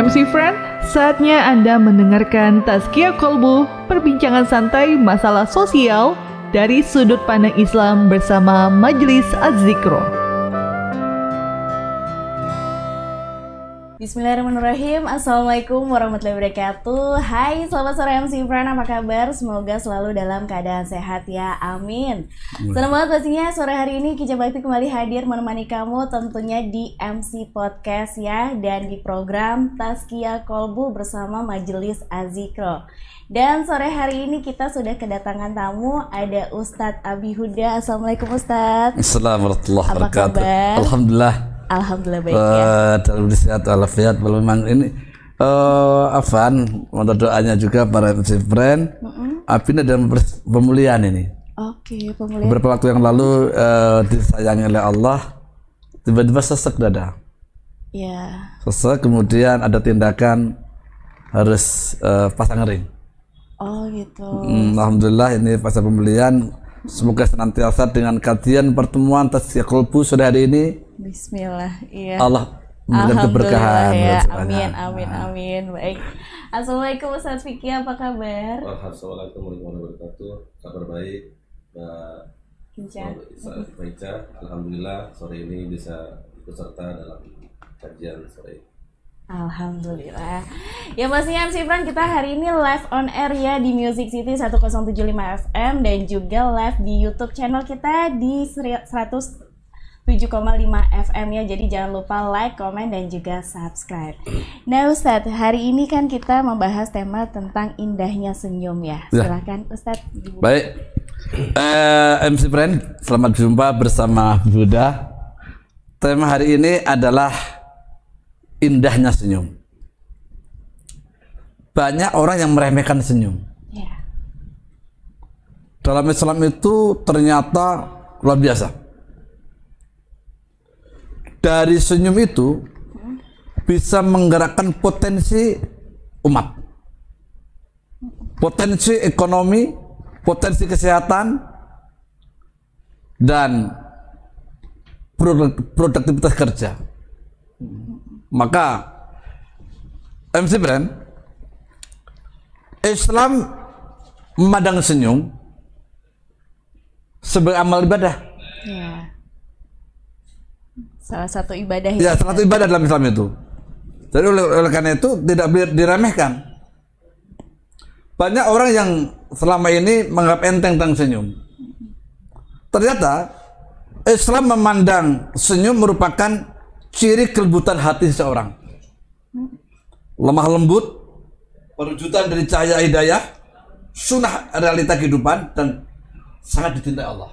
MC Friend, saatnya Anda mendengarkan Tazkia Kolbu, perbincangan santai masalah sosial dari sudut pandang Islam bersama Majelis Az-Zikro. Bismillahirrahmanirrahim Assalamualaikum warahmatullahi wabarakatuh Hai selamat sore MC Fran apa kabar Semoga selalu dalam keadaan sehat ya Amin Senang banget pastinya sore hari ini Kija Bakti kembali hadir menemani kamu Tentunya di MC Podcast ya Dan di program Taskia Kolbu bersama Majelis Azikro dan sore hari ini kita sudah kedatangan tamu ada Ustadz Abi Huda. Assalamualaikum Ustadz. Assalamualaikum warahmatullahi wabarakatuh. Alhamdulillah. Alhamdulillah baik ya. Eh, dalam sehat walafiat. Memang ini eh Afan, mohon doanya juga para MC friend. Abi ini dalam pers- pemulihan ini. Oke, pemulihan. Beberapa waktu yang lalu eh, disayangi oleh Allah, tiba-tiba sesek dada. Ya. Sesek, kemudian ada tindakan harus eh, pasang ring. Oh gitu. Hmm, Alhamdulillah ini fase pemulihan. Semoga senantiasa dengan kajian pertemuan tasya kolbu sore hari ini Bismillah. Iya. Allah memberikan keberkahan. ya. Amin, amin, amin. Baik. Assalamualaikum Ustadz Fikri, apa kabar? Assalamualaikum warahmatullahi wabarakatuh. Kabar baik, Mbak. Ica. Alhamdulillah sore ini bisa ikut serta dalam kajian sore ini. Alhamdulillah. Ya pastinya MC Fran kita hari ini live on air ya di Music City 1075 FM dan juga live di YouTube channel kita di 107,5 FM ya. Jadi jangan lupa like, komen dan juga subscribe. Nah Ustadz, hari ini kan kita membahas tema tentang indahnya senyum ya. Ya. Silakan Ustadz. dibuka. Baik. Eh, MC Friend, selamat jumpa bersama Buddha. Tema hari ini adalah indahnya senyum. Banyak orang yang meremehkan senyum. Ya. Dalam Islam itu ternyata luar biasa. Dari senyum itu bisa menggerakkan potensi umat. Potensi ekonomi, potensi kesehatan, dan produk- produktivitas kerja. Maka MC Brand Islam memandang senyum sebagai amal ibadah. Ya. Salah satu ibadah Ya, salah satu ibadah dalam Islam itu. Jadi oleh, oleh karena itu tidak boleh diremehkan. Banyak orang yang selama ini menganggap enteng tentang senyum. Ternyata Islam memandang senyum merupakan ciri kelembutan hati seseorang. Lemah lembut, perwujudan dari cahaya hidayah, sunnah realita kehidupan dan sangat dicintai Allah.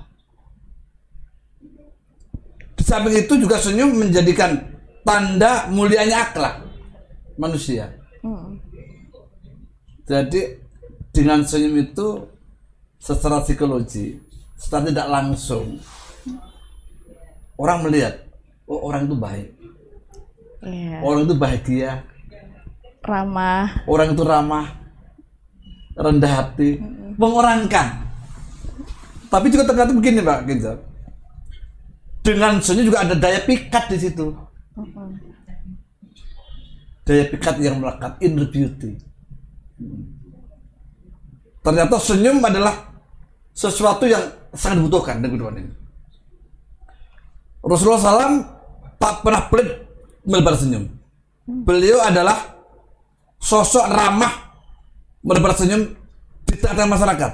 Di samping itu juga senyum menjadikan tanda mulianya akhlak manusia. Jadi dengan senyum itu secara psikologi, secara tidak langsung orang melihat, oh orang itu baik, Ya. orang itu bahagia, Ramah. orang itu ramah, rendah hati, mengorangkan. Tapi juga ternyata begini Pak Ginjal. Dengan senyum juga ada daya pikat di situ. Daya pikat yang melekat inner beauty. Ternyata senyum adalah sesuatu yang sangat dibutuhkan di kehidupan ini. Rasulullah SAW tak pernah pelit melebar senyum. Beliau adalah sosok ramah menebar senyum di tengah-tengah masyarakat.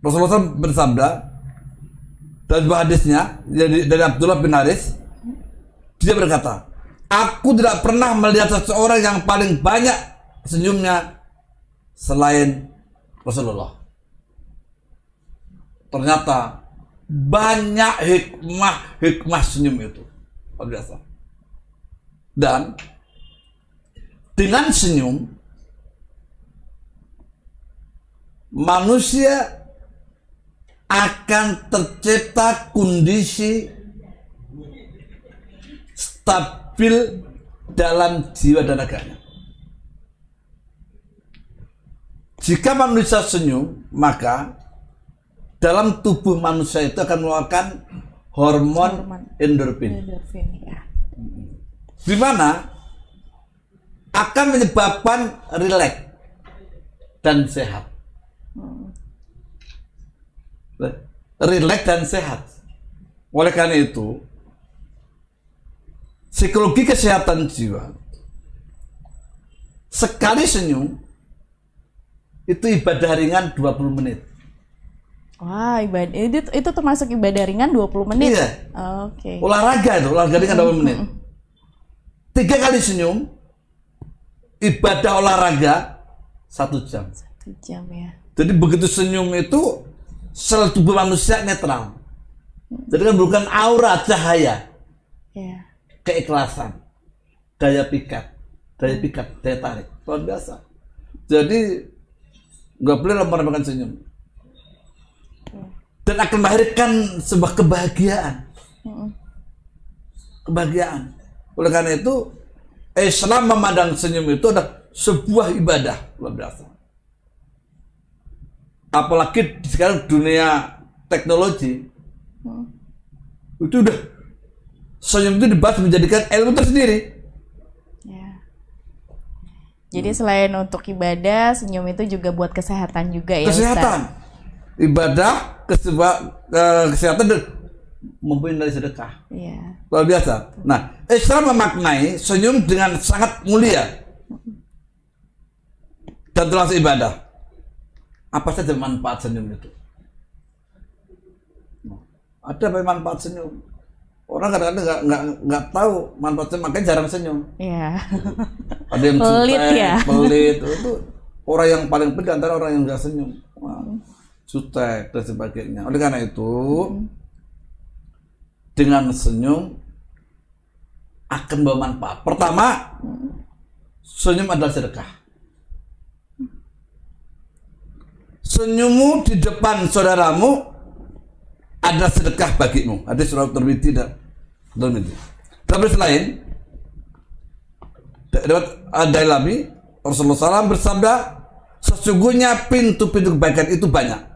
Rasulullah SAW bersabda dalam sebuah hadisnya dari, dari Abdullah bin Haris dia berkata aku tidak pernah melihat seseorang yang paling banyak senyumnya selain Rasulullah ternyata banyak hikmah hikmah senyum itu biasa dan dengan senyum manusia akan tercipta kondisi stabil dalam jiwa dan raganya. Jika manusia senyum, maka dalam tubuh manusia itu akan mengeluarkan hormon Hormon. endorfin. Endorfin ya. di mana akan menyebabkan rileks dan sehat. Rileks dan sehat. Oleh karena itu, psikologi kesehatan jiwa sekali senyum itu ibadah ringan 20 menit. Wah, ibadah itu, itu termasuk ibadah ringan 20 menit. Iya. Oke. Olahraga itu, olahraga ringan 20 menit. Tiga kali senyum, ibadah olahraga satu jam. Satu jam ya. Jadi begitu senyum itu sel tubuh manusia netral. Jadi kan bukan aura cahaya, Ya. keikhlasan, daya pikat, daya pikat, daya tarik, luar biasa. Jadi nggak boleh lempar-lemparkan senyum. Dan akan melahirkan sebuah kebahagiaan. Kebahagiaan. Oleh karena itu, Islam memandang senyum itu adalah sebuah ibadah. Apalagi sekarang dunia teknologi, itu udah senyum itu dibahas menjadikan ilmu tersendiri. Ya. Jadi selain untuk ibadah, senyum itu juga buat kesehatan juga ya kesehatan, ibadah, keseba, eh, kesehatan dan mempunyai sedekah. Ustaz? Iya. Luar biasa. Nah, Islam memaknai senyum dengan sangat mulia dan termasuk ibadah. Apa saja manfaat senyum itu? Ada apa manfaat senyum? Orang kadang-kadang nggak nggak nggak tahu manfaatnya, makanya jarang senyum. Iya. Ada yang Pelit ya? pelit itu orang yang paling pelit antara orang yang nggak senyum. Jutek dan sebagainya. Oleh karena itu, dengan senyum akan membawa manfaat. Pertama, senyum adalah sedekah. Senyummu di depan saudaramu adalah sedekah bagimu. Ada surat terbiti dan terbiti. Tapi selain dapat ada lagi Rasulullah SAW bersabda sesungguhnya pintu-pintu kebaikan itu banyak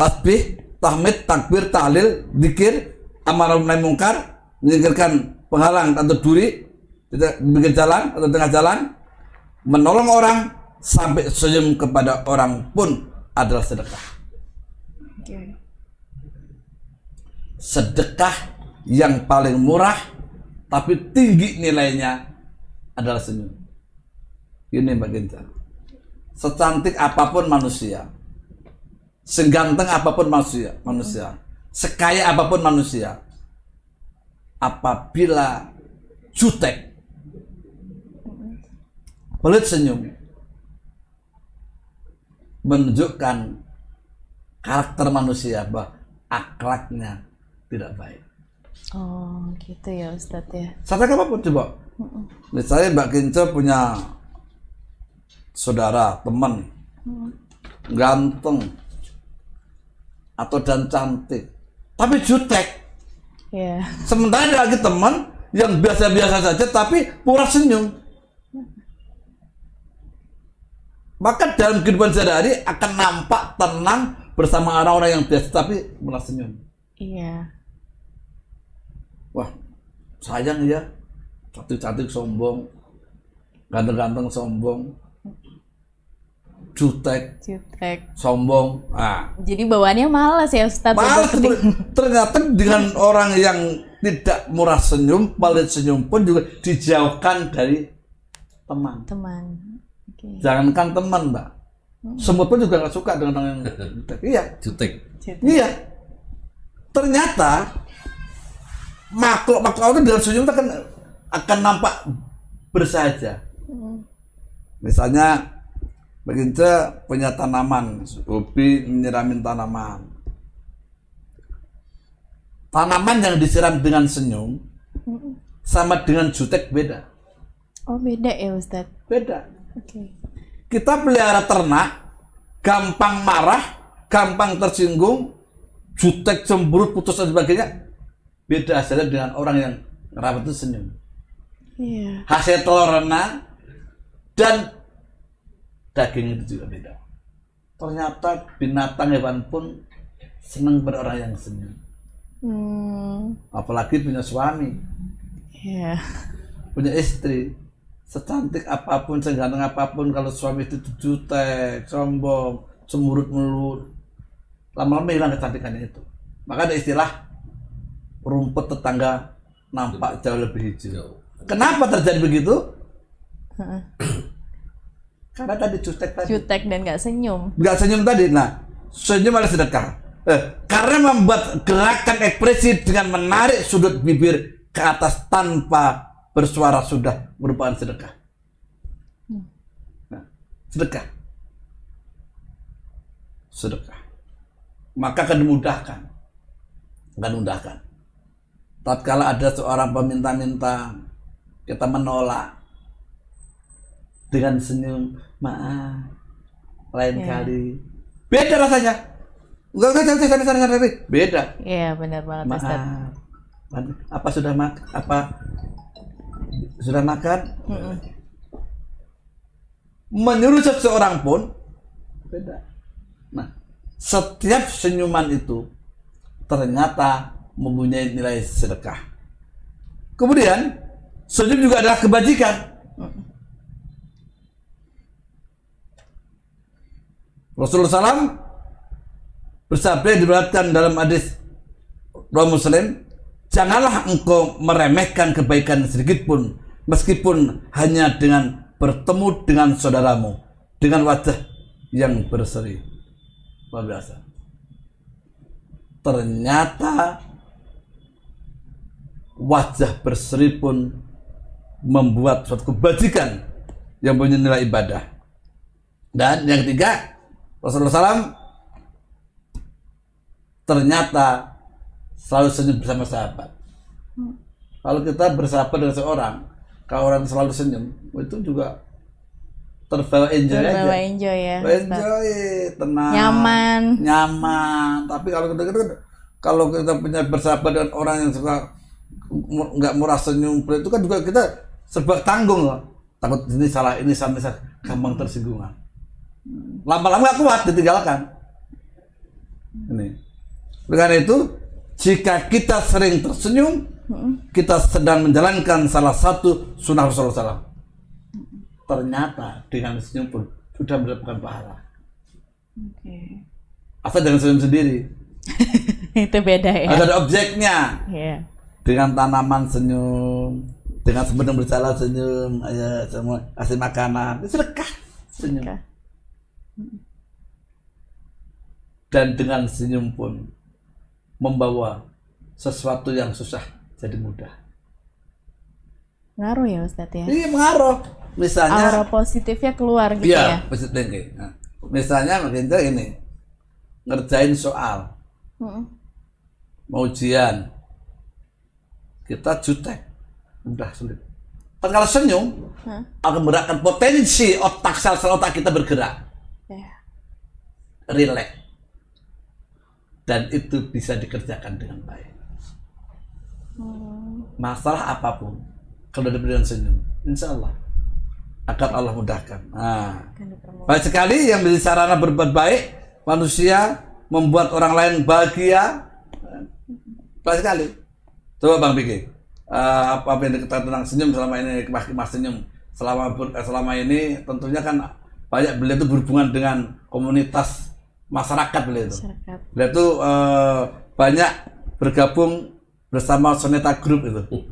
tasbih tahmid takbir tahlil zikir amar nahi mungkar menyingkirkan penghalang atau duri tidak bikin jalan atau tengah jalan menolong orang sampai senyum kepada orang pun adalah sedekah sedekah yang paling murah tapi tinggi nilainya adalah senyum. Ini Mbak Ginta. Secantik apa pun manusia, seganteng apa pun manusia, manusia, sekaya apa pun manusia, apabila jutek, pelit senyum, menunjukkan karakter manusia bahwa akhlaknya tidak baik. Oh, gitu ya Ustadz ya. Sampaikan apa pun coba. Misalnya Mbak Kinco punya saudara, teman, ganteng, atau dan cantik, tapi jutek. Iya. Sementara ada lagi teman yang biasa-biasa saja, tapi pura senyum. Maka dalam kehidupan sehari-hari akan nampak tenang bersama orang-orang yang biasa, tapi pura senyum. Iya. Wah, sayang ya. Cantik-cantik sombong. Ganteng-ganteng sombong. Jutek, Jutek. sombong. Ah, Jadi bawaannya malas ya untuk ketik- ternyata dengan orang yang tidak murah senyum, paling senyum pun juga dijauhkan dari teman. teman. Oke. Jangankan teman, Mbak. Semut pun juga nggak suka dengan orang yang jutek. Iya, Jutek. Jutek. Iya. Ternyata makhluk-makhluk itu dengan senyum itu akan akan nampak bersahaja. Misalnya Beginca punya tanaman, hobi menyiramin tanaman. Tanaman yang disiram dengan senyum sama dengan jutek beda. Oh beda ya Ustadz. Beda. Oke. Kita pelihara ternak, gampang marah, gampang tersinggung, jutek, cemberut, putus dan sebagainya. Beda hasilnya dengan orang yang ngerawat itu senyum. Iya. Hasil telur renang dan daging itu juga beda. Ternyata binatang hewan pun senang berorang yang senyum. Hmm. Apalagi punya suami. Iya. punya istri secantik apa pun seganteng apa pun kalau suami itu jutek sombong cemurut mulut lama-lama hilang kecantikannya itu maka ada istilah rumput tetangga nampak jauh lebih hijau kenapa terjadi begitu karena tadi jutek tadi. Jutek dan nggak senyum. nggak senyum tadi. Nah senyum adalah sedekah. Eh, karena membuat gerakan ekspresi dengan menarik sudut bibir ke atas tanpa bersuara sudah merupakan sedekah. Nah, sedekah. Sedekah. Maka akan dimudahkan. Akan dimudahkan. Tatkala ada seorang peminta-minta kita menolak dengan senyum maaf lain Ya. kali. Beda rasanya. Enggak enggak jangan sana sana sana beda. Iya benar banget Ustaz. maaf. Apa sudah mak apa sudah makan? Mm-mm. menyuruh seseorang pun beda. Nah setiap senyuman itu ternyata mempunyai nilai sedekah. Kemudian senyum juga adalah kebajikan Rasulullah SAW bersabda diriwayatkan dalam hadis Rawi Muslim, janganlah engkau meremehkan kebaikan sedikit pun, meskipun hanya dengan bertemu dengan saudaramu dengan wajah yang berseri. Luar biasa. Ternyata wajah berseri pun membuat suatu kebajikan yang punya nilai ibadah. Dan yang ketiga, Rasulullah SAW ternyata selalu senyum bersama sahabat. Kalau kita bersahabat dengan seorang, kalau orang selalu senyum, itu juga terbawa enjoy Terbawa aja. enjoy ya. Enjoy, tenang, Nyaman. nyaman. Tapi kalau kita, kita kalau kita punya bersahabat dengan orang yang suka nggak murah senyum, itu kan juga kita serba tanggung loh. Takut ini salah, ini salah, ini salah. gampang tersinggungan. Lama-lama nggak kuat ditinggalkan. Ini. Dengan itu, jika kita sering tersenyum, kita sedang menjalankan salah satu sunnah Rasulullah SAW. Ternyata dengan senyum pun sudah mendapatkan pahala. Oke. Asal jangan senyum sendiri. Itu beda ya. Ada, objeknya. Iya. Dengan tanaman senyum, dengan sebelum berjalan senyum, ayo semua kasih makanan, itu sedekah senyum. Sedekah. Dan dengan senyum pun membawa sesuatu yang susah jadi mudah. Ngaruh ya Ustadz ya. Ini mengaruh. Misalnya, Aura positifnya keluar gitu ya. iya, thinking. Nah, misalnya begitu ini, ngerjain soal, Mm-mm. mau ujian, kita jutek, mudah sulit. Tapi kalau senyum, Hah? akan menggerakkan potensi otak sel-sel otak kita bergerak. Rileks, dan itu bisa dikerjakan dengan baik. Masalah apa pun, kalau diberi dengan senyum, insya Allah akan Allah mudahkan. Nah, baik sekali yang menjadi sarana berbuat baik, manusia membuat orang lain bahagia. Baik sekali. Coba Bang Piki, eh, apa yang diketahui tentang senyum selama ini, kemah-kemah senyum selama eh, selama ini tentunya kan banyak beliau itu berhubungan dengan komunitas masyarakat beliau itu. Masyarakat. Beliau itu eh, banyak bergabung bersama Soneta Group itu.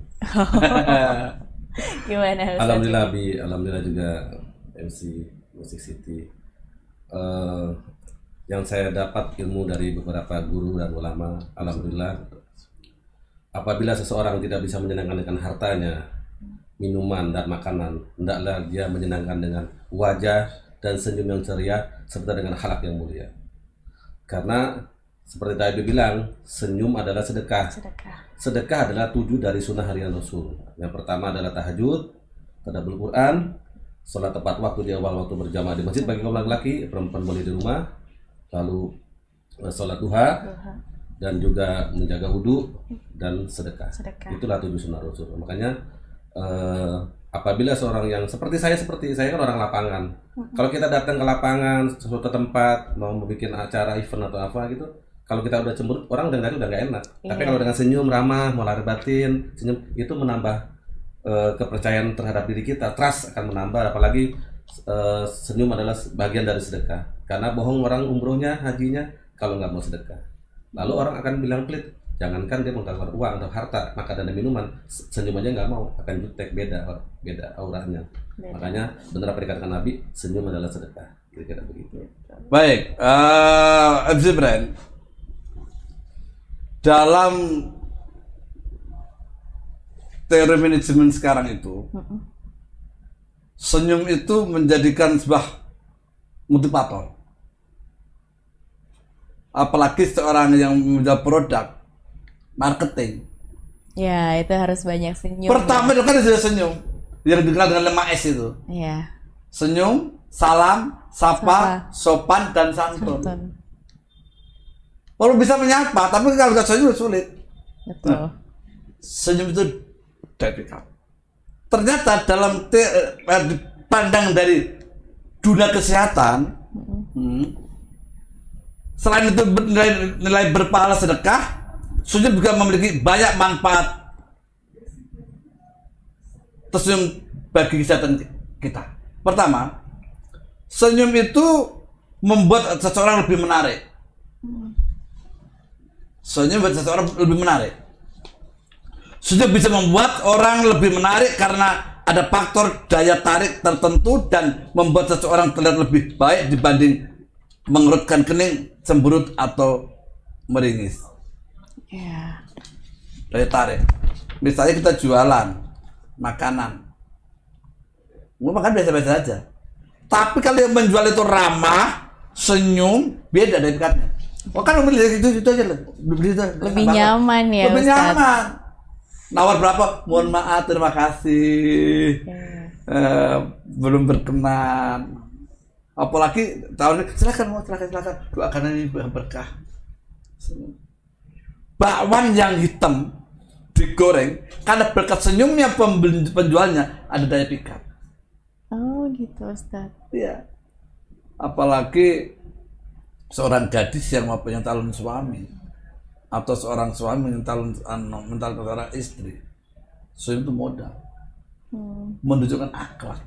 Gimana? Alhamdulillah Bi, alhamdulillah juga MC Music City. Eh, yang saya dapat ilmu dari beberapa guru dan ulama, alhamdulillah. Apabila seseorang tidak bisa menyenangkan dengan hartanya, minuman dan makanan, hendaklah dia menyenangkan dengan wajah dan senyum yang ceria serta dengan halak yang mulia. Karena seperti tadi bilang, senyum adalah sedekah. Sedekah. Sedekah adalah tujuh dari sunnah harian Rasul. Yang pertama adalah tahajud, tadabbur Quran, sholat tepat waktu di awal waktu berjamaah di masjid bagi kaum laki-laki, perempuan boleh di rumah, lalu eh, sholat duha, Duha. dan juga menjaga wudhu dan sedekah. Sedekah. Itulah tujuh sunnah Rasul. Makanya eh, apabila seorang yang seperti saya seperti saya kan orang lapangan. Kalau kita datang ke lapangan suatu tempat mau membuat acara event atau apa gitu, kalau kita udah cemberut orang dengar udah nggak enak. Tapi Iya. kalau dengan senyum ramah, mau lahir batin, senyum itu menambah eh, kepercayaan terhadap diri kita, trust akan menambah. Apalagi eh, senyum adalah bagian dari sedekah. Karena bohong orang umrohnya, hajinya, kalau nggak mau sedekah. Lalu orang akan bilang pelit. Jangankan dia mengeluarkan uang atau harta, maka dan minuman, se- senyum aja nggak mau, akan jutek beda, beda auranya. Makanya benar apa dikatakan Nabi, senyum adalah sedekah. Kira-kira begitu. Baik, eh MC Brand. Dalam teori manajemen sekarang itu, senyum itu menjadikan sebuah motivator. Apalagi seorang yang menjual produk marketing. Ya, itu harus banyak senyum. Pertama itu kan sudah senyum, yang dikenal dengan 5 S itu. Ya, Senyum, salam, sapa, sopan, dan santun. betul. Kalau bisa menyapa, tapi kalau nggak senyum sulit. Betul. Senyum itu dari. Ternyata dalam te- eh, pandang dari dunia kesehatan, hmm, selain itu nilai, nilai berpahala sedekah, senyum juga memiliki banyak manfaat tersenyum bagi kesehatan kita. Pertama, senyum itu membuat seseorang lebih menarik. Senyum membuat seseorang lebih menarik. Senyum bisa membuat orang lebih menarik karena ada faktor daya tarik tertentu dan membuat seseorang terlihat lebih baik dibanding mengerutkan kening, cemberut atau meringis. Ya. Daya tarik. Misalnya kita jualan makanan. Mau makan biasa-biasa aja. Tapi kalau yang menjual itu ramah, senyum, beda dari pikatnya. Oh kan beli itu itu aja. Beli itu, Lebih nyaman ya, Lebih Ustadz. nyaman. Nawar berapa? Mohon maaf, terima kasih. Eh, belum berkenan. Apalagi tahun ini silakan mau silakan silakan doakan ini berkah. Bakwan yang hitam digoreng karena berkat senyumnya penjualnya ada daya pikat. Oh, gitu, Ustaz. Iya. Apalagi seorang gadis yang mau punya calon suami atau seorang suami yang calon anu, mental seorang istri. Senyum itu modal. Menunjukkan akhlak.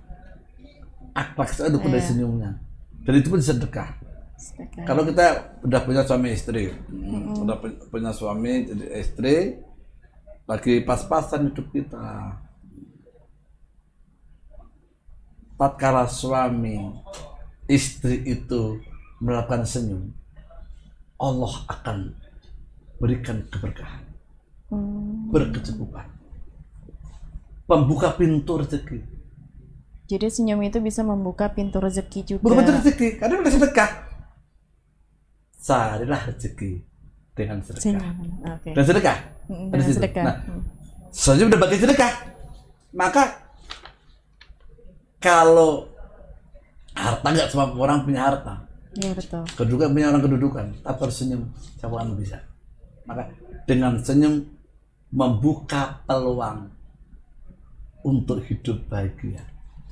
Akhlak itu ada pada senyumnya. Dan itu pun sedekah. Sedekah. Kalau kita udah punya suami istri, hmm, udah pu- punya suami jadi istri, lagi pas-pasan hidup kita. Tatkala suami istri itu melakukan senyum, Allah akan berikan keberkahan, berkecukupan, pembuka pintu rezeki. Jadi senyum itu bisa membuka pintu rezeki juga. Bukan pintu rezeki, karena udah sedekah. Carilah rezeki dengan sedekah. Oke. Dan sedekah. Ada dengan sedekah. Nah, Mm. udah bagi sedekah. Maka kalau harta nggak semua orang punya harta. Iya betul. Kedudukan punya orang kedudukan. Tapi harus senyum. Siapa bisa. Maka dengan senyum membuka peluang untuk hidup bahagia.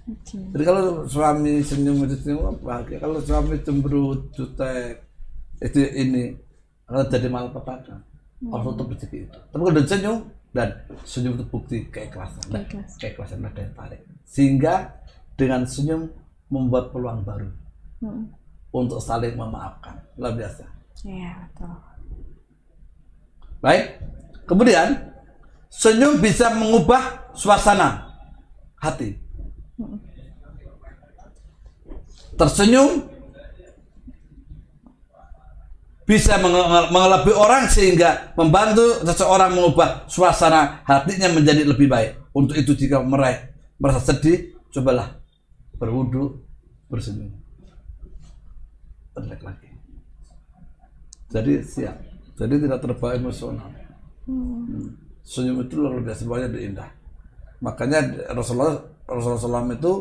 Oke. Jadi kalau suami senyum itu senyum bahagia. Kalau suami cemberut, jutek, itu ini akan jadi malapetaka. Allah tutup rezeki itu. Tapi kalau senyum dan senyum itu bukti keikhlasan. Keikhlasan. keikhlasan ada yang tarik. Sehingga dengan senyum membuat peluang baru Mm. untuk saling memaafkan. Luar biasa. Iya betul. Baik. Kemudian senyum bisa mengubah suasana hati. Tersenyum bisa menge- mengelabui orang sehingga membantu seseorang mengubah suasana hatinya menjadi lebih baik. Untuk itu jika meraih merasa sedih, cobalah berwudu, bersenyum. Relax lagi. Jadi siap. Jadi tidak terbawa emosional. Hmm. Senyum itu luar biasa banyak dan indah. Makanya Rasulullah Rasulullah SAW itu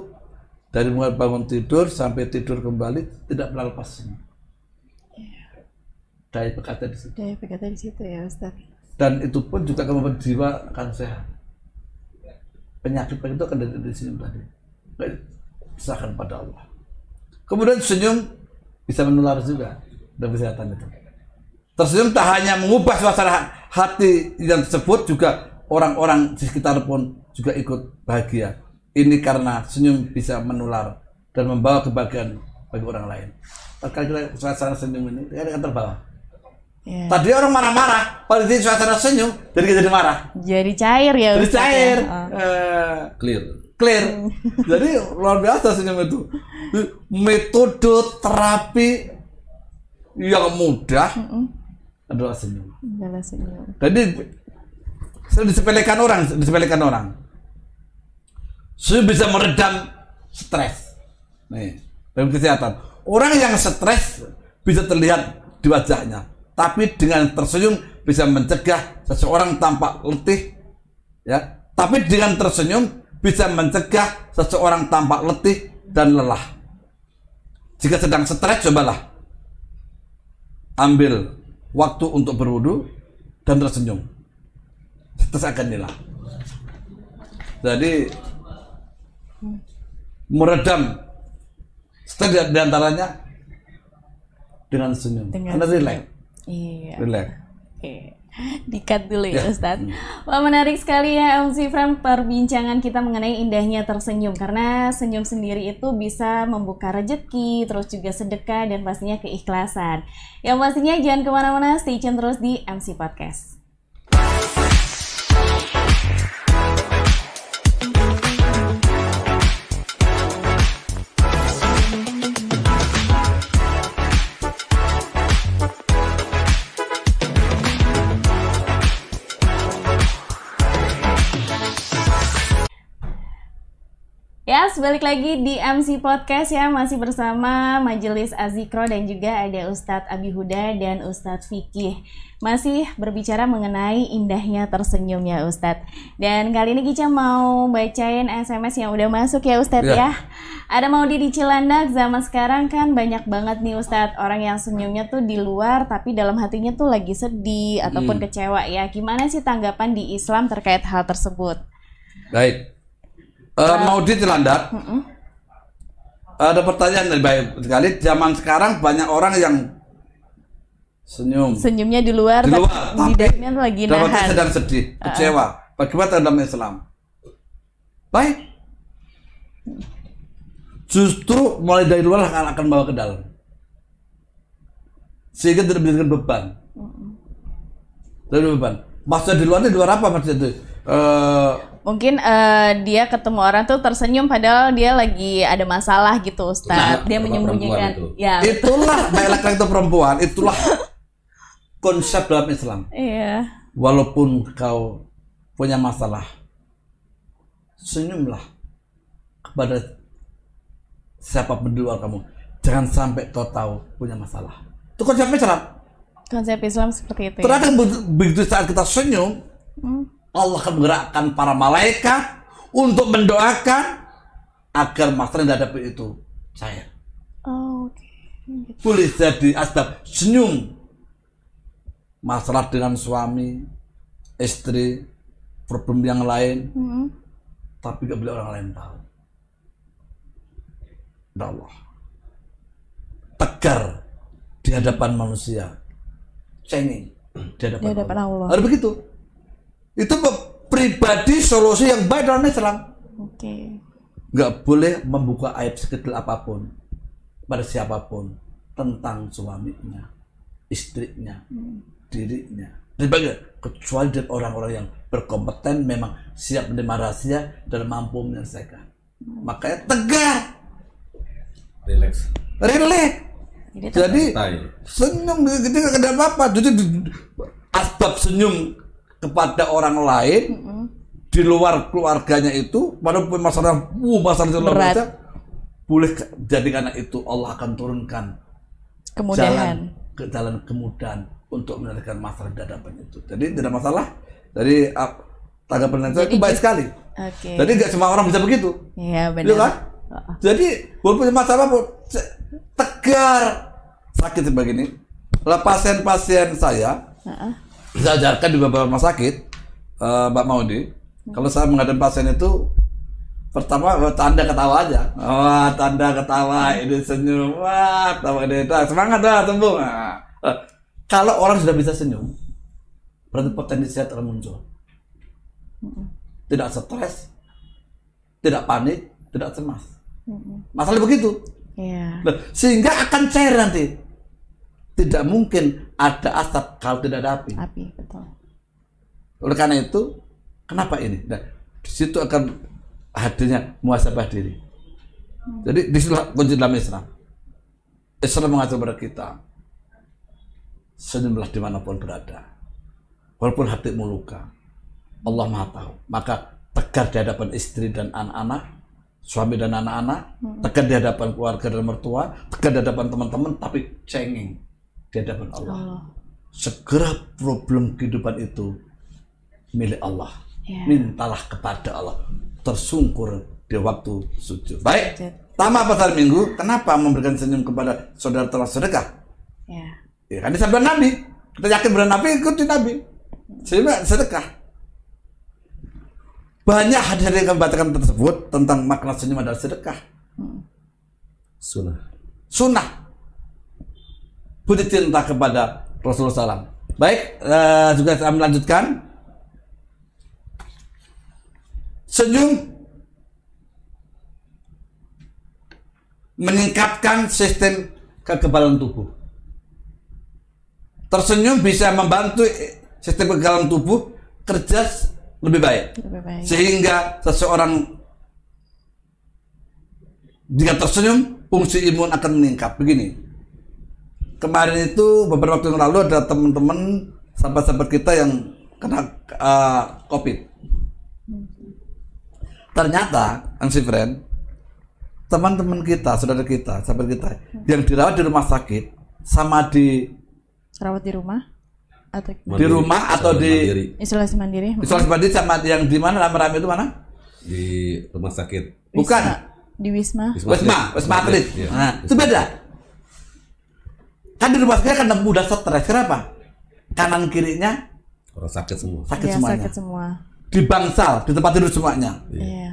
dari mulai bangun tidur sampai tidur kembali tidak pernah lepas senyum. Daya berkata di situ. Daya berkata di situ ya Ustaz. Dan itu pun juga membuat jiwa akan sehat. Penyakit itu akan dari, dari senyum tadi. Serahkan pada Allah. Kemudian senyum bisa menular juga dan kesehatan itu. Tersenyum tak hanya mengubah suasana ha- hati yang tersebut juga orang-orang di sekitar pun juga ikut bahagia. Ini karena senyum bisa menular dan membawa kebahagiaan bagi orang lain. Terkait kita suasana senyum ini, dia akan terbawa. Ya. Tadi orang marah-marah, pada di suasana senyum, jadi kita jadi marah, Jadi cair ya jadi ya? cair, Oh. Eh, Clear. clear. jadi luar biasa senyum itu. Metode terapi yang mudah adalah senyum. Adalah senyum. Jadi disepelekan orang, disepelekan orang. Senyum bisa meredam stres. Nih, dalam kesehatan. Orang yang stres bisa terlihat di wajahnya, tapi dengan tersenyum bisa mencegah seseorang tampak letih, ya. Tapi dengan tersenyum bisa mencegah seseorang tampak letih dan lelah. Jika sedang stres, cobalah ambil waktu untuk berwudu dan tersenyum. Stres akan hilang. Jadi meredam stres di di antaranya dengan senyum. Dengan Karena relax, Iya. relax. Oke. Dikat dulu ya Ya. Ustadz. Wah menarik sekali ya Om Sifran perbincangan kita mengenai indahnya tersenyum karena senyum sendiri itu bisa membuka rejeki, terus juga sedekah dan pastinya keikhlasan. Yang pastinya jangan ke mana-mana, stay tune terus di MC Podcast. Balik lagi di MC Podcast ya, masih bersama Majelis Azikro dan juga ada Ustadz Abi Huda dan Ustadz Fikih. Masih berbicara mengenai indahnya tersenyum ya Ustadz. Dan kali ini Kica mau bacain SMS yang udah masuk ya Ustadz ya. Ya. Ada Maudi di Cilandak, zaman sekarang kan banyak banget nih Ustadz orang yang senyumnya tuh di luar tapi dalam hatinya tuh lagi sedih ataupun kecewa ya. Gimana sih tanggapan di Islam terkait hal tersebut? Baik. Eh, mau di Cilandak. Ada pertanyaan dari baik sekali. Zaman sekarang banyak orang yang senyum. senyumnya di luar, di luar, tapi di lagi nahan. sedang sedih, kecewa. Bagaimana dalam Islam? Baik. Justru mulai dari luar akan akan bawa ke dalam. Sehingga tidak menjadikan beban. Tidak beban. Maksudnya di luar itu di luar apa maksudnya itu? Eh, Mungkin eh, dia ketemu orang tuh tersenyum padahal dia lagi ada masalah gitu Ustaz. Nah, dia menyembunyikan. itu. Ya. itulah baik laki-laki atau perempuan, itulah konsep dalam Islam. Iya. Walaupun kau punya masalah, senyumlah kepada siapa pun di luar kamu. Jangan sampai kau tahu punya masalah. Itu konsep Islam. Konsep Islam seperti itu. Ya. Ternyata be- begitu saat kita senyum, Allah akan menggerakkan para malaikat untuk mendoakan agar masalah yang dihadapi itu. Cair. Oh, boleh jadi asbab senyum. Masalah dengan suami istri problem yang lain. Mm-mm. tapi gak boleh orang lain tahu. Ya Allah. Tegar di hadapan manusia. Cengeng di hadapan, Di hadapan Allah. harus begitu itu pribadi solusi yang baik dalam Islam Oke. nggak boleh membuka aib sekecil apa pun pada siapa pun tentang suaminya, istrinya, dirinya. Dan bagi kecuali dari orang-orang yang berkompeten memang siap menerima rahasia dan mampu menyelesaikan. Makanya tegar, Relax. relax. Jadi Jadi senyum gitu nggak ada apa-apa. Jadi di- di- asbab senyum kepada orang lain di luar keluarganya itu, walaupun masalah, uh, masalah itu biasa, boleh jadi karena itu Allah akan turunkan jalan kemudahan. ke jalan kemudahan untuk menyelesaikan masalah di hadapan itu. Jadi tidak masalah. Jadi uh, tanggapan itu baik sekali. Oke. Jadi nggak semua orang bisa begitu. Iya Iya benar. kan? Jadi walaupun masalah pun tegar sakit seperti ini. Lah pasien-pasien saya Heeh. Saya ajarkan di beberapa rumah sakit, eh, Mbak Maudi, kalau saya menghadapi pasien itu pertama eh, tanda ketawa aja, wah tanda ketawa ini senyum, wah tawa ini semangat dah sembuh. Nah, eh, kalau orang sudah bisa senyum, berarti potensi sehat akan muncul. Tidak stres, tidak panik, tidak cemas. Masalah begitu. Nah, sehingga akan cair nanti. Tidak mungkin ada asap kalau tidak ada api. Api, betul. Oleh karena itu, kenapa ini? Nah, di situ akan hadirnya muasabah diri. Jadi di situlah kunci dalam Islam. Islam mengajar kepada kita senyumlah di mana pun berada, walaupun hatimu luka. Allah Maha tahu. Maka tegar di hadapan istri dan anak-anak, suami dan anak-anak, tegar di hadapan keluarga dan mertua, tegar di hadapan teman-teman, tapi cengeng di hadapan Allah. Allah. Segera problem kehidupan itu milik Allah. Ya. Mintalah kepada Allah. Tersungkur di waktu sujud. Baik. Sujud. Tama pasal minggu, kenapa memberikan senyum kepada saudara telah sedekah? Ya. Ya kan disabda Nabi. Kita yakin benar Nabi, ikuti Nabi. Sehingga sedekah. Banyak hadis yang membacakan tersebut tentang makna senyum adalah sedekah. Sunnah. Sunnah. Budi cinta kepada Rasulullah SAW. Baik, eh, juga saya melanjutkan. Senyum meningkatkan sistem kekebalan tubuh. Tersenyum bisa membantu sistem kekebalan tubuh kerja lebih baik. Lebih baik. Sehingga seseorang jika tersenyum, fungsi imun akan meningkat. Begini, kemarin itu beberapa waktu yang lalu ada teman-teman sahabat-sahabat kita yang kena uh, COVID. Ternyata, Ansi Friend, teman-teman kita, saudara kita, sahabat kita yang dirawat di rumah sakit sama di Rawat di rumah atau di rumah atau di Mandiri. isolasi mandiri? isolasi mandiri sama yang di mana rame-rame itu mana? di rumah sakit Bukan. Di Wisma. Wisma, Wisma Atlet. Iya. Nah, itu beda. Kan di rumah sakit kan mudah stres. Kenapa? Kanan kirinya orang sakit semua sakit Iya, semuanya. sakit semua. Di bangsal, di tempat tidur semuanya. Iya.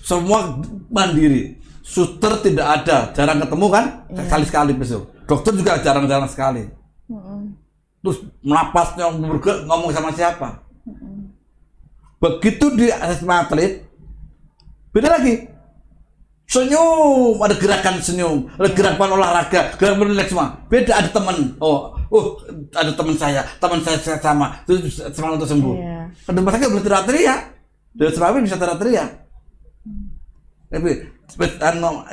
Semua mandiri. Suster tidak ada, jarang ketemu kan? Sekali-sekali besok. Dokter juga jarang-jarang sekali. Mm-mm. Terus melapasnya ngomong sama siapa? Begitu di Wisma Atlet, beda lagi. Senyum, ada gerakan senyum, ada gerakan olahraga, gerakan relax semua. Beda ada teman. Oh, oh, ada teman saya, teman saya, saya sama, terus semangat untuk sembuh. Iya. Kan di rumah sakit boleh teriak-teriak. Dari bisa teriak-teriak. Tapi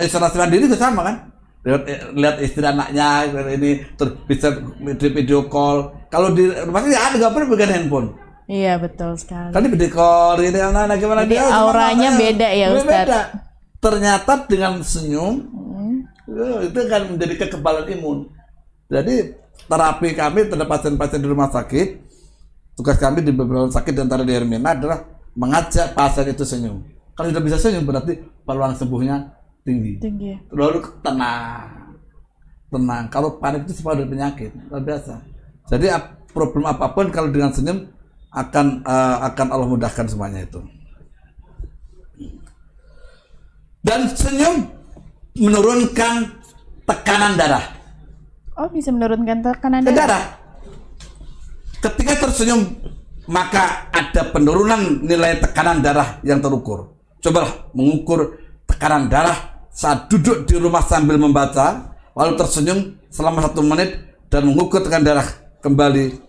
isolasi mandiri itu sama kan? Lihat, lihat istri anaknya ini terus bisa video, call. Kalau di rumah sakit ada nggak pernah pegang handphone. Iya, betul sekali. Kan video call ini anak-anak gimana Jadi dia, auranya semangat, beda ya, Beda. Ternyata dengan senyum Hmm. eh, itu kan menjadi kekebalan imun. Jadi terapi kami terhadap pasien-pasien di rumah sakit, tugas kami di beberapa rumah sakit antara di Hermina adalah mengajak pasien itu senyum. Kalau sudah bisa senyum berarti peluang sembuhnya tinggi. Tinggi. Lalu tenang, tenang. Kalau panik itu dari penyakit, luar biasa. Jadi problem apa pun kalau dengan senyum akan eh, akan Allah mudahkan semuanya itu. Dan senyum menurunkan tekanan darah. Oh, bisa menurunkan tekanan darah. darah. Ketika tersenyum maka ada penurunan nilai tekanan darah yang terukur. Cobalah mengukur tekanan darah saat duduk di rumah sambil membaca, lalu tersenyum selama satu menit dan mengukur tekanan darah kembali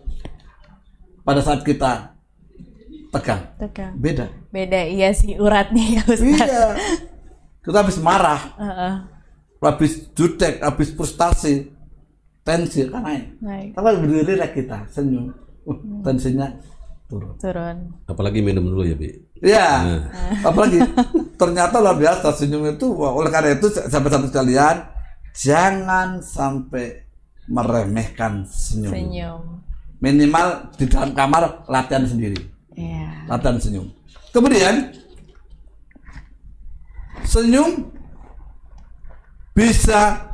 pada saat kita tegang. Tegang. Beda. Beda iya sih uratnya ya, Ustaz. Iya. Kita habis marah, Heeh. habis jutek, habis frustasi, tensi kan naik. Naik. Tapi berdiri rileks kita, senyum, uh, tensinya turun. Turun. apalagi minum dulu ya bi Iya, Nah. apalagi ternyata luar biasa senyum itu. Wah, oleh karena itu sampai satu sekalian, jangan sampai meremehkan senyum. Senyum. Minimal di dalam kamar latihan sendiri, Iya. latihan senyum. Kemudian senyum bisa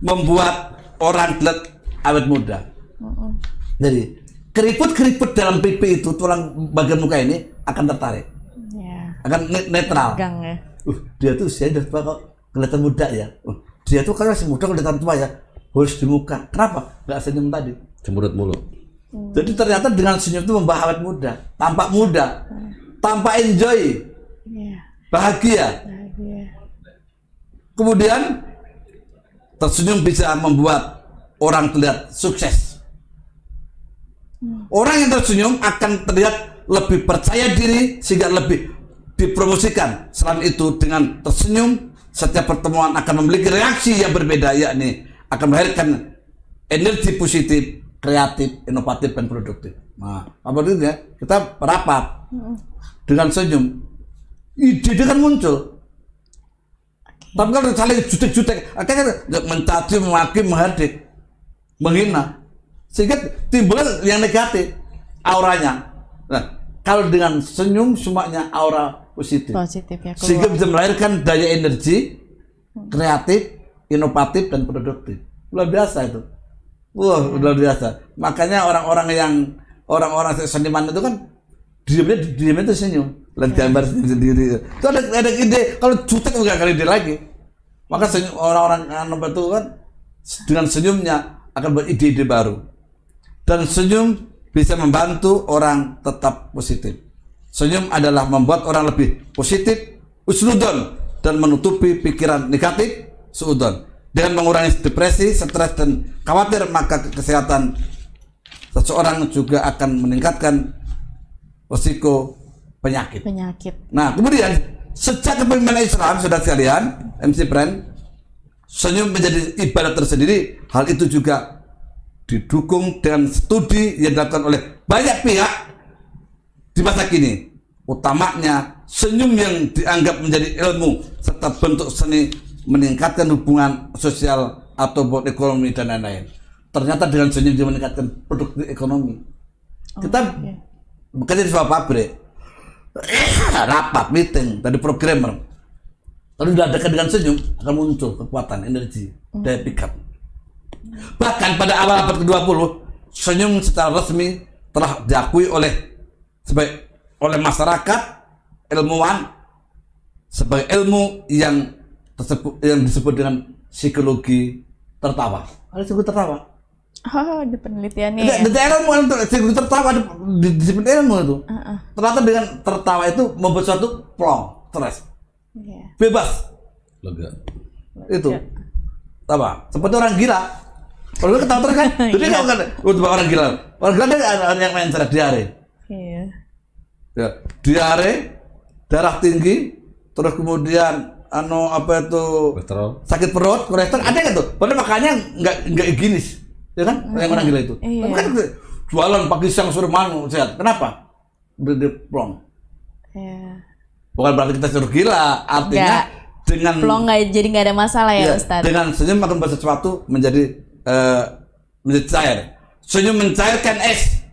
membuat orang terlihat awet muda. Mm-mm. Jadi keriput-keriput dalam pipi itu tulang bagian muka ini akan tertarik, Iya. akan ne- netral. Tegang ya. Uh, dia tuh usia udah tua kok kelihatan muda ya. Uh, dia tuh kan masih muda kelihatan tua ya. Harus di muka. Kenapa? Gak senyum tadi. cemberut mulu Jadi ternyata dengan senyum itu membawa awet muda, tampak muda, tampak enjoy, Iya. Bahagia. Bahagia. Kemudian tersenyum bisa membuat orang terlihat sukses. Orang yang tersenyum akan terlihat lebih percaya diri sehingga lebih dipromosikan. Selain itu dengan tersenyum setiap pertemuan akan memiliki reaksi yang berbeda yakni akan melahirkan energi positif, kreatif, inovatif dan produktif. Nah, apa itu ya? Kita rapat dengan senyum, ide itu kan muncul. Tapi kalau saling jutek-jutek, akhirnya mencaci, memaki, menghardik, menghina, sehingga timbul yang negatif auranya. Nah, kalau dengan senyum semuanya aura positif, Positif ya. keluar. sehingga bisa melahirkan daya energi kreatif, inovatif dan produktif. Luar biasa itu. Wah, luar biasa. Makanya orang-orang yang orang-orang seniman itu kan diamnya diamnya itu senyum. Lihat gambar sendiri. Itu ada ada ide. Kalau jutek bukan kali ide lagi. Maka senyum orang-orang anu itu kan dengan senyumnya akan beride-ide baru. Dan senyum bisa membantu orang tetap positif. Senyum adalah membuat orang lebih positif, usnudon dan menutupi pikiran negatif, suudon. Dengan mengurangi depresi, stres dan khawatir maka kesehatan seseorang juga akan meningkatkan risiko penyakit. penyakit. Nah, kemudian sejak kepemimpinan Islam, sudah sekalian, MC Brand, senyum menjadi ibadah tersendiri. Hal itu juga didukung dengan studi yang dilakukan oleh banyak pihak di masa kini. Utamanya senyum yang dianggap menjadi ilmu serta bentuk seni meningkatkan hubungan sosial atau ekonomi dan lain-lain. Ternyata dengan senyum dia meningkatkan produk ekonomi. Kita oke. Bekerja di sebuah pabrik, rapat, meeting, dari programmer. Lalu diadakan dengan senyum akan muncul kekuatan, energi, daya pikat. Bahkan pada awal abad ke-20, senyum secara resmi telah diakui oleh sebagai oleh masyarakat, ilmuwan sebagai ilmu yang tersebut yang disebut dengan psikologi tertawa. Ada psikologi tertawa. Oh, ada penelitiannya ya. di ilmu untuk psikologi tertawa di, di disiplin ilmu itu. Heeh. Ternyata dengan tertawa itu membuat suatu plong, stres, Iya. bebas lega itu. Tawa. Seperti orang gila. Kalau lu ketawa terus kan, jadi nggak kan, untuk orang gila. Orang gila dia ada ada yang main stres diare. Iya. Ya, diare, darah tinggi, terus kemudian anu apa itu kolesterol sakit perut, kolesterol ada nggak tuh? Padahal makanya nggak nggak higienis, ya kan? Yang orang gila itu. Iya. Tapi kan jualan pagi siang sore malam sehat. Kenapa? Di plong. Iya. Bukan berarti kita suruh gila, artinya Nggak. dengan Plong nggak jadi nggak ada masalah ya, Iya, Ustaz. dengan senyum akan membuat sesuatu menjadi eh, menjadi cair. Senyum mencairkan es,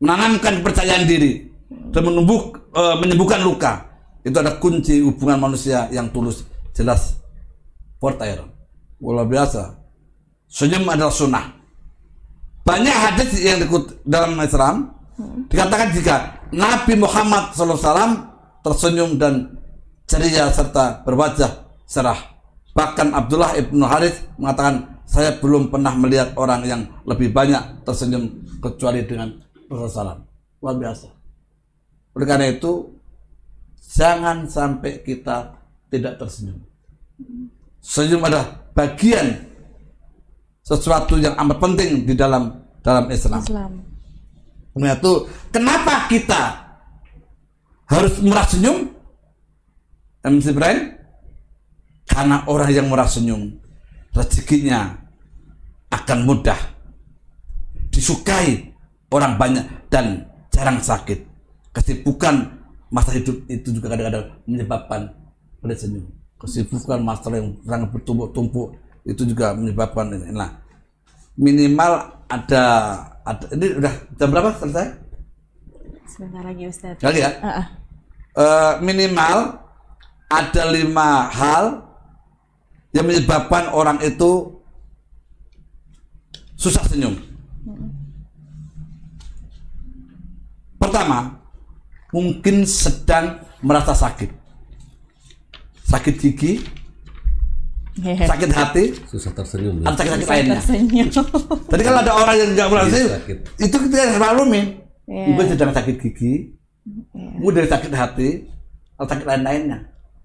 menanamkan kepercayaan diri dan menumbuh eh, menyembuhkan luka. Itu ada kunci hubungan manusia yang tulus, jelas, portair. Luar biasa. Senyum adalah sunnah. Banyak hadis yang dikut dalam Islam dikatakan jika Nabi Muhammad SAW tersenyum dan ceria serta berwajah cerah. Bahkan Abdullah ibnu Harith mengatakan saya belum pernah melihat orang yang lebih banyak tersenyum kecuali dengan Rasulullah. Luar biasa. Oleh karena itu jangan sampai kita tidak tersenyum. Senyum adalah bagian sesuatu yang amat penting di dalam dalam Islam. Islam. Nah itu kenapa kita harus murah senyum? MC Brian? Karena orang yang murah senyum rezekinya akan mudah disukai orang banyak dan jarang sakit. Kesibukan masa hidup itu juga kadang-kadang menyebabkan pada senyum. Kesibukan masalah yang sangat bertumpuk-tumpuk itu juga menyebabkan ini. Nah, minimal ada ada ini udah jam berapa selesai? Sebentar lagi Ustaz. Lagi ya? Heeh. Eh, minimal ada lima hal yang menyebabkan orang itu susah senyum. Pertama, mungkin sedang merasa sakit. Sakit gigi, Hehe. sakit hati, susah tersenyum atau sakit-sakit lainnya. Tersenyum. Jadi kalau ada orang yang nggak merasa Iya, sakit. itu kita harus maklumin. Iya. Mungkin sedang sakit gigi, mungkin dari sakit hati, atau sakit lain-lainnya.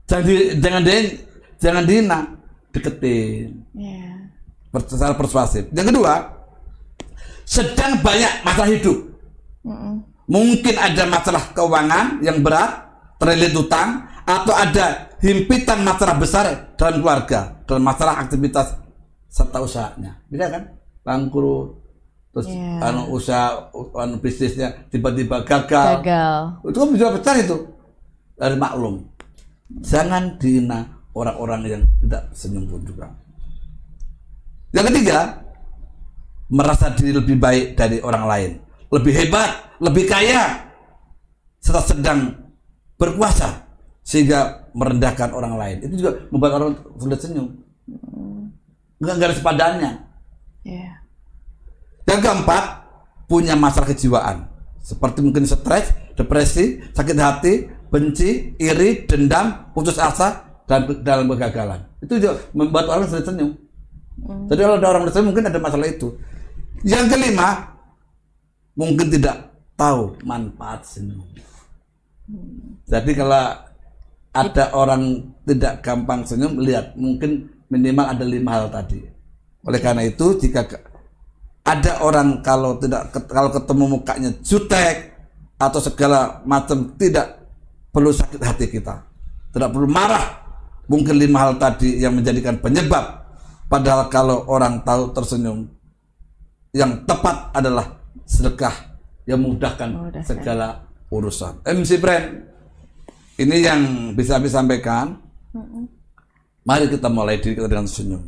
Jangan di, jangan di, jangan dihina, deketin. Iya. Per- secara persuasif. Yang kedua, sedang banyak masalah hidup. Mungkin ada masalah keuangan yang berat, terlilit utang, atau ada himpitan masalah besar dalam keluarga, dalam masalah aktivitas serta usahanya. Bisa kan? Bangkrut, terus Iya. anu usaha, anu bisnisnya tiba-tiba gagal. Gagal. Itu kan bisa besar itu dari maklum. Jangan dihina orang-orang yang tidak senyum pun juga. Yang ketiga, merasa diri lebih baik dari orang lain, lebih hebat, lebih kaya, serta sedang berkuasa sehingga merendahkan orang lain. Itu juga membuat orang sulit senyum. Enggak, enggak ada sepadannya. Iya. Yang keempat, punya masalah kejiwaan. Seperti mungkin stres, depresi, sakit hati, benci, iri, dendam, putus asa, dan dalam kegagalan. Itu juga membuat orang sulit senyum. Jadi kalau ada orang senyum mungkin ada masalah itu. Yang kelima, mungkin tidak tahu manfaat senyum. Jadi kalau ada orang tidak gampang senyum, lihat mungkin minimal ada lima hal tadi. Oleh karena itu, jika ada orang kalau tidak kalau ketemu mukanya jutek atau segala macam tidak perlu sakit hati kita, tidak perlu marah. Mungkin lima hal tadi yang menjadikan penyebab. Padahal kalau orang tahu tersenyum, yang tepat adalah sedekah yang memudahkan Memudahkan. segala urusan. MC Brand, ini yang bisa kami sampaikan. Mari kita mulai diri kita dengan senyum.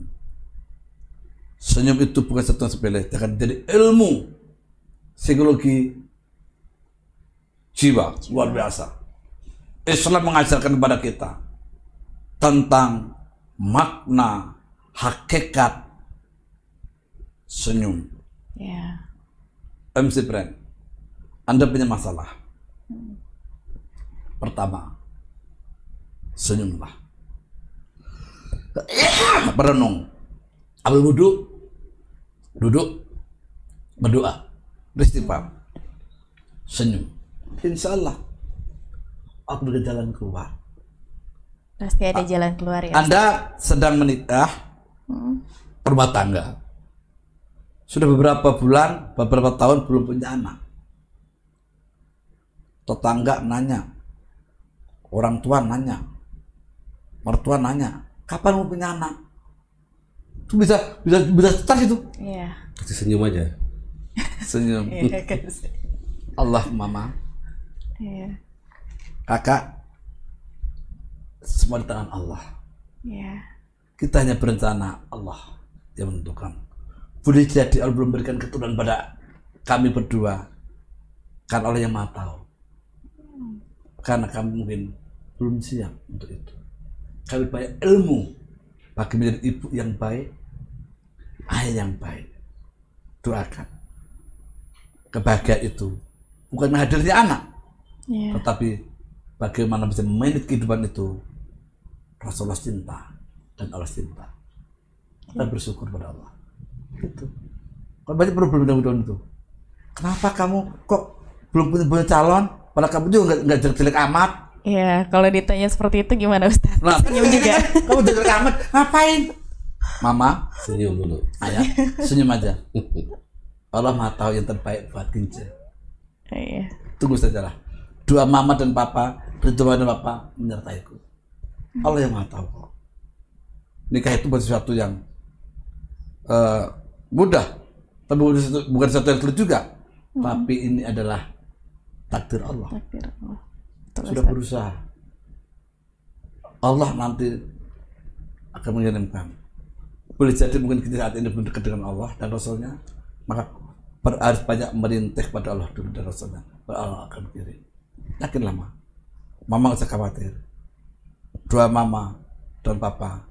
Senyum itu bukan satu sepele, akan jadi ilmu psikologi jiwa luar biasa. Islam mengajarkan kepada kita tentang makna hakikat senyum. Iya. MC Brand, Anda punya masalah. Pertama, senyumlah. Berenung. Ambil wudhu, duduk, berdoa, beristighfar, senyum. Insya Allah, aku ada jalan keluar. Pasti ada jalan keluar ya. Anda sedang menikah, rumah tangga. Sudah beberapa bulan, beberapa tahun belum punya anak. Tetangga nanya, orang tua nanya, mertua nanya, kapan mau punya anak? Itu bisa bisa bisa stres itu. Iya. kasih senyum aja Senyum. Iya kan. Allah mama, Iya. kakak, semua di tangan Allah. Iya. Kita hanya berencana Allah yang menentukan. Boleh jadi Allah belum berikan keturunan pada kami berdua. Karena Allah yang maha tahu. Karena kami mungkin belum siap untuk itu. Kami banyak ilmu bagi menjadi ibu yang baik, ayah yang baik. Doakan. Kebahagiaan itu bukan hadirnya anak, Iya. tetapi bagaimana bisa memanage kehidupan itu Rasulullah cinta dan Allah cinta kita bersyukur pada Allah itu kalau banyak problem daun itu kenapa kamu kok belum punya, punya calon padahal kamu juga nggak nggak jelek-jelek amat Iya, kalau ditanya seperti itu gimana Ustaz? nah. Senyum juga. kamu jelek amat ngapain? Mama. Senyum dulu. Ayah senyum aja. Allah maha tahu yang terbaik buat Kince. Iya. tunggu saja lah. Doa mama dan papa doa dan papa menyertaiku. Allah yang maha tahu kok. Nikah itu bukan sesuatu yang eh, mudah. Tapi bukan sesuatu, bukan sesuatu yang sulit juga. Tapi ini adalah takdir Allah. Takdir Allah. Sudah berusaha. Allah nanti akan mengirimkan. Boleh jadi mungkin kita saat ini belum dekat dengan Allah dan Rasulnya maka harus banyak merintih pada Allah dulu dan Rasulnya. Allah akan kirim. Yakin lama? Mama usah khawatir. Doa mama dan papa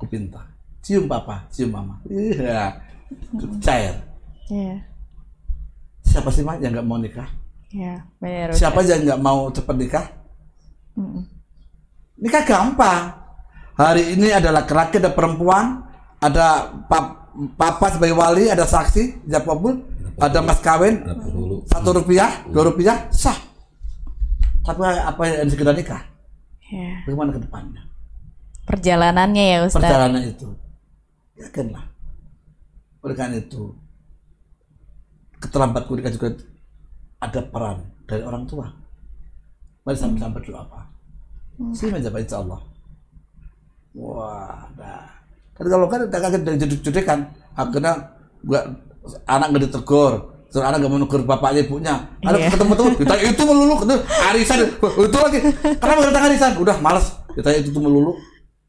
ku pinta cium papa cium mama. Iya. Cair. Iya. siapa sih mah yang nggak mau nikah Iya, benar. Siapa yang nggak mau cepat nikah Mm-mm. nikah gampang hari ini ada laki-laki, ada perempuan, ada pap, papa sebagai wali, ada saksi, ijab kabul, ada mas kawin, satu rupiah, dua rupiah, sah. Tapi apa yang segera nikah? Ya. Bagaimana ke depannya? Perjalanannya ya Ustaz. Perjalanan itu, yakinlah. Oleh karena itu, keterlambat kuliah juga ada peran dari orang tua. Mari sama-sama berdoa apa? Sih menjawab insya Allah. Wah, dah. Kan kalau kan kita kaget dari judek kan, akhirnya gua anak nggak ditegur, terus anak nggak mau negur bapaknya ibunya, ada Iya. ketemu tuh, kita itu melulu, itu arisan, itu lagi, kenapa kita arisan? Udah males, kita itu tuh melulu.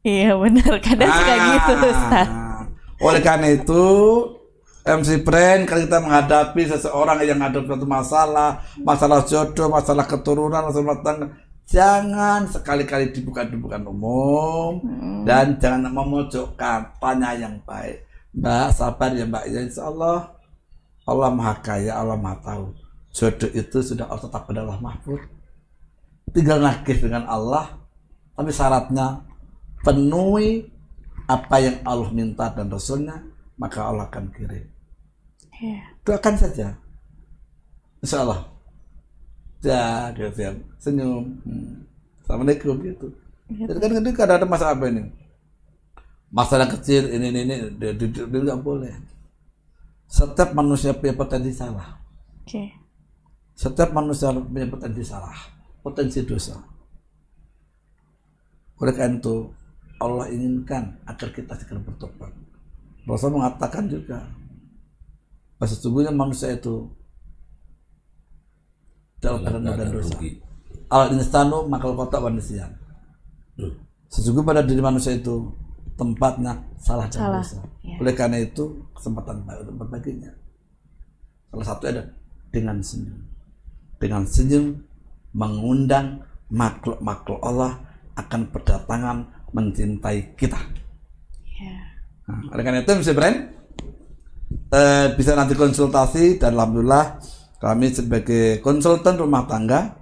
Iya benar, kadang suka gitu Ustaz. Ah. Oleh karena itu MC Friend kalau kita menghadapi seseorang yang ada suatu masalah, masalah jodoh, masalah keturunan, masalah tangga, jangan sekali-kali dibuka di bukan umum dan jangan memojokkan, tanya yang baik. Mbak sabar ya Mbak ya Insya Allah Allah Maha Kaya, Allah Maha Tahu. Jodoh itu sudah Allah tetap pada Allah Mahfud. Tinggal nagih dengan Allah, tapi syaratnya penuhi apa yang Allah minta dan Rasulnya, maka Allah akan kirim. Iya. Doakan saja. Insya Allah. Ya, dia siap. Senyum. Hmm. Assalamualaikum gitu. Jadi kan itu kadang ada masalah apa ini? Masalah kecil ini ini ini dia, dia, dia, dia nggak boleh. Setiap manusia punya potensi salah. Oke. Setiap manusia punya potensi salah, potensi dosa. Oleh karena itu, Allah inginkan agar kita segera bertobat. Rasul mengatakan juga, bahwa sesungguhnya manusia itu dalam keadaan dan ada dosa. rugi. Al insanu makal kota wanisian. Hmm. Sesungguhnya pada diri manusia itu tempatnya salah dan Salah, dosa. ya. Oleh karena itu kesempatan baik untuk berbaginya. Salah satu ada dengan senyum. Dengan senyum mengundang makhluk-makhluk Allah akan berdatangan mencintai kita. Iya. Nah, oleh karena itu Mr. Brand eh, bisa nanti konsultasi dan alhamdulillah kami sebagai konsultan rumah tangga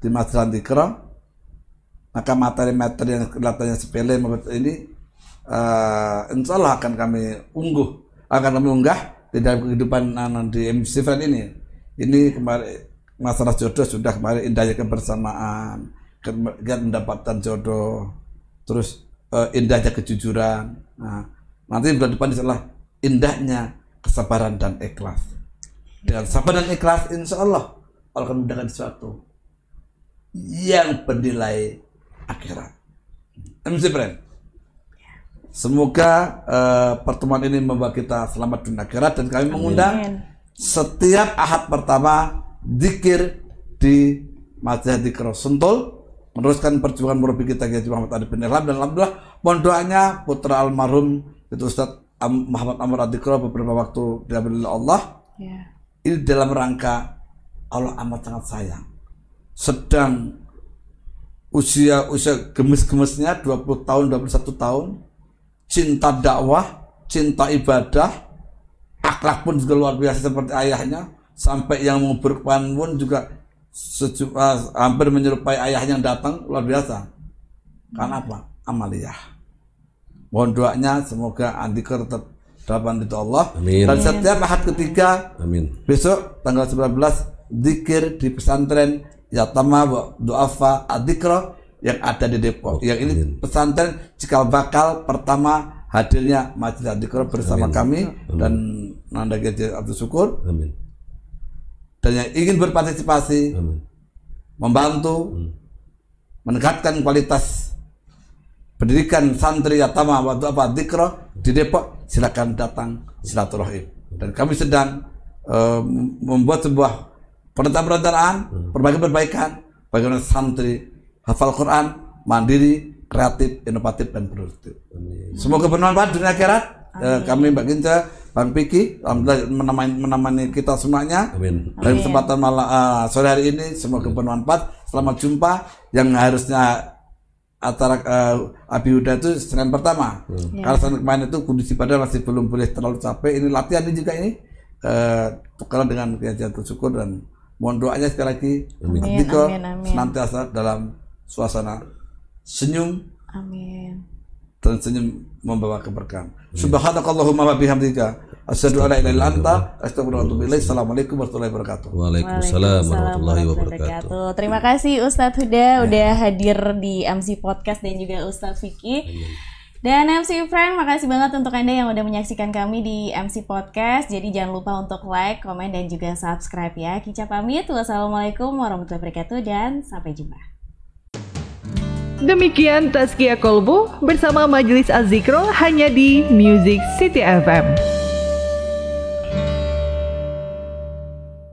di Masjid Antikro maka materi-materi yang kelihatannya sepele maupun ini eh, insya Allah akan kami unggah akan kami unggah di dalam kehidupan anak di MC Friend ini. Ini kemarin masalah jodoh sudah kemarin indahnya kebersamaan kemudian mendapatkan jodoh terus eh, indahnya kejujuran. Nah, nanti bulan depan insya Allah indahnya kesabaran dan ikhlas. Dengan sabar dan ikhlas insya Allah Allah akan mudahkan sesuatu yang bernilai akhirat. MC Brand semoga eh, pertemuan ini membawa kita selamat dunia akhirat dan kami mengundang Amin. setiap ahad pertama zikir di Masjid Dikro Sentul meneruskan perjuangan murabi kita Kiai Muhammad Adi bin Ilham dan alhamdulillah mohon doanya putra almarhum itu Ustaz Am- Muhammad Amr Adikro beberapa waktu oleh Allah Iya. ini dalam rangka Allah amat sangat sayang. Sedang usia usia gemes-gemesnya 20 tahun 21 tahun cinta dakwah cinta ibadah akhlak pun juga luar biasa seperti ayahnya sampai yang menguburkan pun juga ah, hampir menyerupai ayahnya yang datang luar biasa. Karena apa? Amaliyah mohon doanya semoga Andika tetap dalam itu Allah Amin. dan setiap ahad ketiga Amin. besok tanggal 19 zikir di pesantren Yatama wa Duafa Adikro yang ada di Depok. yang ini amin. pesantren cikal bakal pertama hadirnya Masjid Adikro bersama Amin. kami dan Nanda Gede Abdul Syukur Amin. dan yang ingin berpartisipasi Amin. membantu meningkatkan kualitas pendidikan santri Yatama waktu apa? Dikro di Depok silakan datang silaturahim. Dan kami sedang eh, membuat sebuah perencanaan perbaikan-perbaikan bagaimana santri hafal Quran mandiri kreatif inovatif dan produktif. Amin. semoga bermanfaat dunia akhirat. Eh, kami Mbak Ginca Bang Piki alhamdulillah menemani, menemani kita semuanya. Amin. dan kesempatan malam eh, sore hari ini semoga bermanfaat. Selamat jumpa. Yang harusnya acara eh, Abi Huda itu Senin pertama. Karena Senin kemarin itu kondisi badan masih belum boleh terlalu capek. Ini latihan ini juga ini eh tukaran dengan kegiatan syukur dan mohon doanya sekali lagi Amin, Diko amin, amin. senantiasa dalam suasana senyum Amin. dan senyum membawa keberkahan. Subhanakallahumma wa bihamdika asyhadu an la ilaha illa anta astaghfiruka wa atubu ilaik. Assalamualaikum warahmatullahi wabarakatuh. Waalaikumsalam warahmatullahi wabarakatuh. Terima kasih Ustadz Huda udah hadir di MC Podcast dan juga Ustadz Vicky. Dan MC Friend, makasih banget untuk Anda yang udah menyaksikan kami di MC Podcast. Jadi jangan lupa untuk like, komen, dan juga subscribe ya. Kica pamit. Wassalamualaikum warahmatullahi wabarakatuh dan sampai jumpa. Demikian Tazkia Kolbu bersama Majelis Az-Zikro hanya di Music City FM.